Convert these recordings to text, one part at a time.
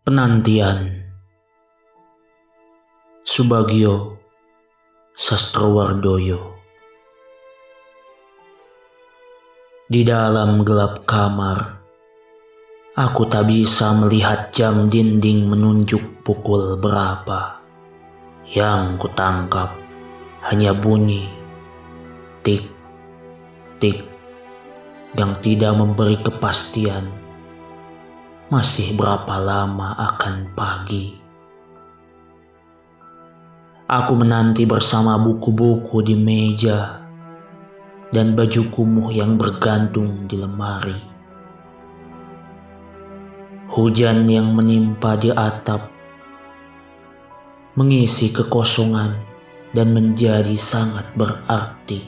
Penantian. Subagio Sastrowardoyo. Di dalam gelap kamar, aku tak bisa melihat jam dinding menunjuk pukul berapa. Yang kutangkap hanya bunyi tik tik yang tidak memberi kepastian masih berapa lama akan pagi. Aku menanti bersama buku-buku di meja dan baju kumuh yang bergantung di lemari. Hujan yang menimpa di atap mengisi kekosongan dan menjadi sangat berarti.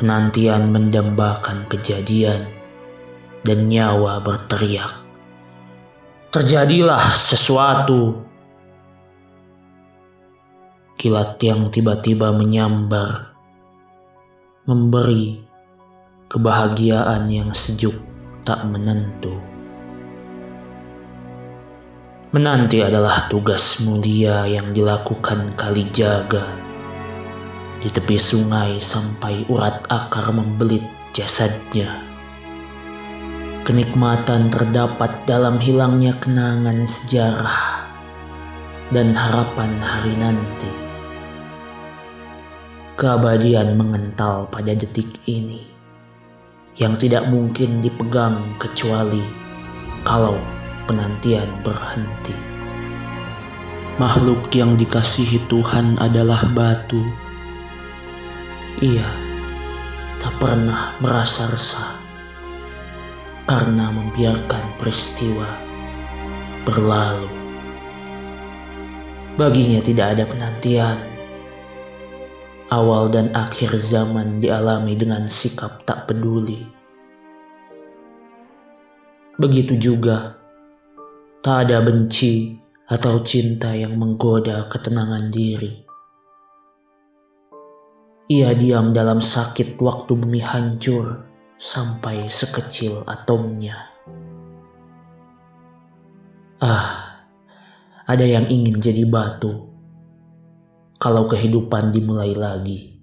Penantian mendambakan kejadian dan nyawa berteriak. Terjadilah sesuatu. Kilat yang tiba-tiba menyambar memberi kebahagiaan yang sejuk tak menentu. Menanti adalah tugas mulia yang dilakukan kali jaga di tepi sungai sampai urat akar membelit jasadnya. Kenikmatan terdapat dalam hilangnya kenangan sejarah dan harapan hari nanti. Keabadian mengental pada detik ini yang tidak mungkin dipegang kecuali kalau penantian berhenti. Makhluk yang dikasihi Tuhan adalah batu. Ia tak pernah merasa resah karena membiarkan peristiwa berlalu. Baginya tidak ada penantian awal dan akhir zaman dialami dengan sikap tak peduli. Begitu juga, tak ada benci atau cinta yang menggoda ketenangan diri. Ia diam dalam sakit waktu bumi hancur sampai sekecil atomnya. Ah, ada yang ingin jadi batu kalau kehidupan dimulai lagi.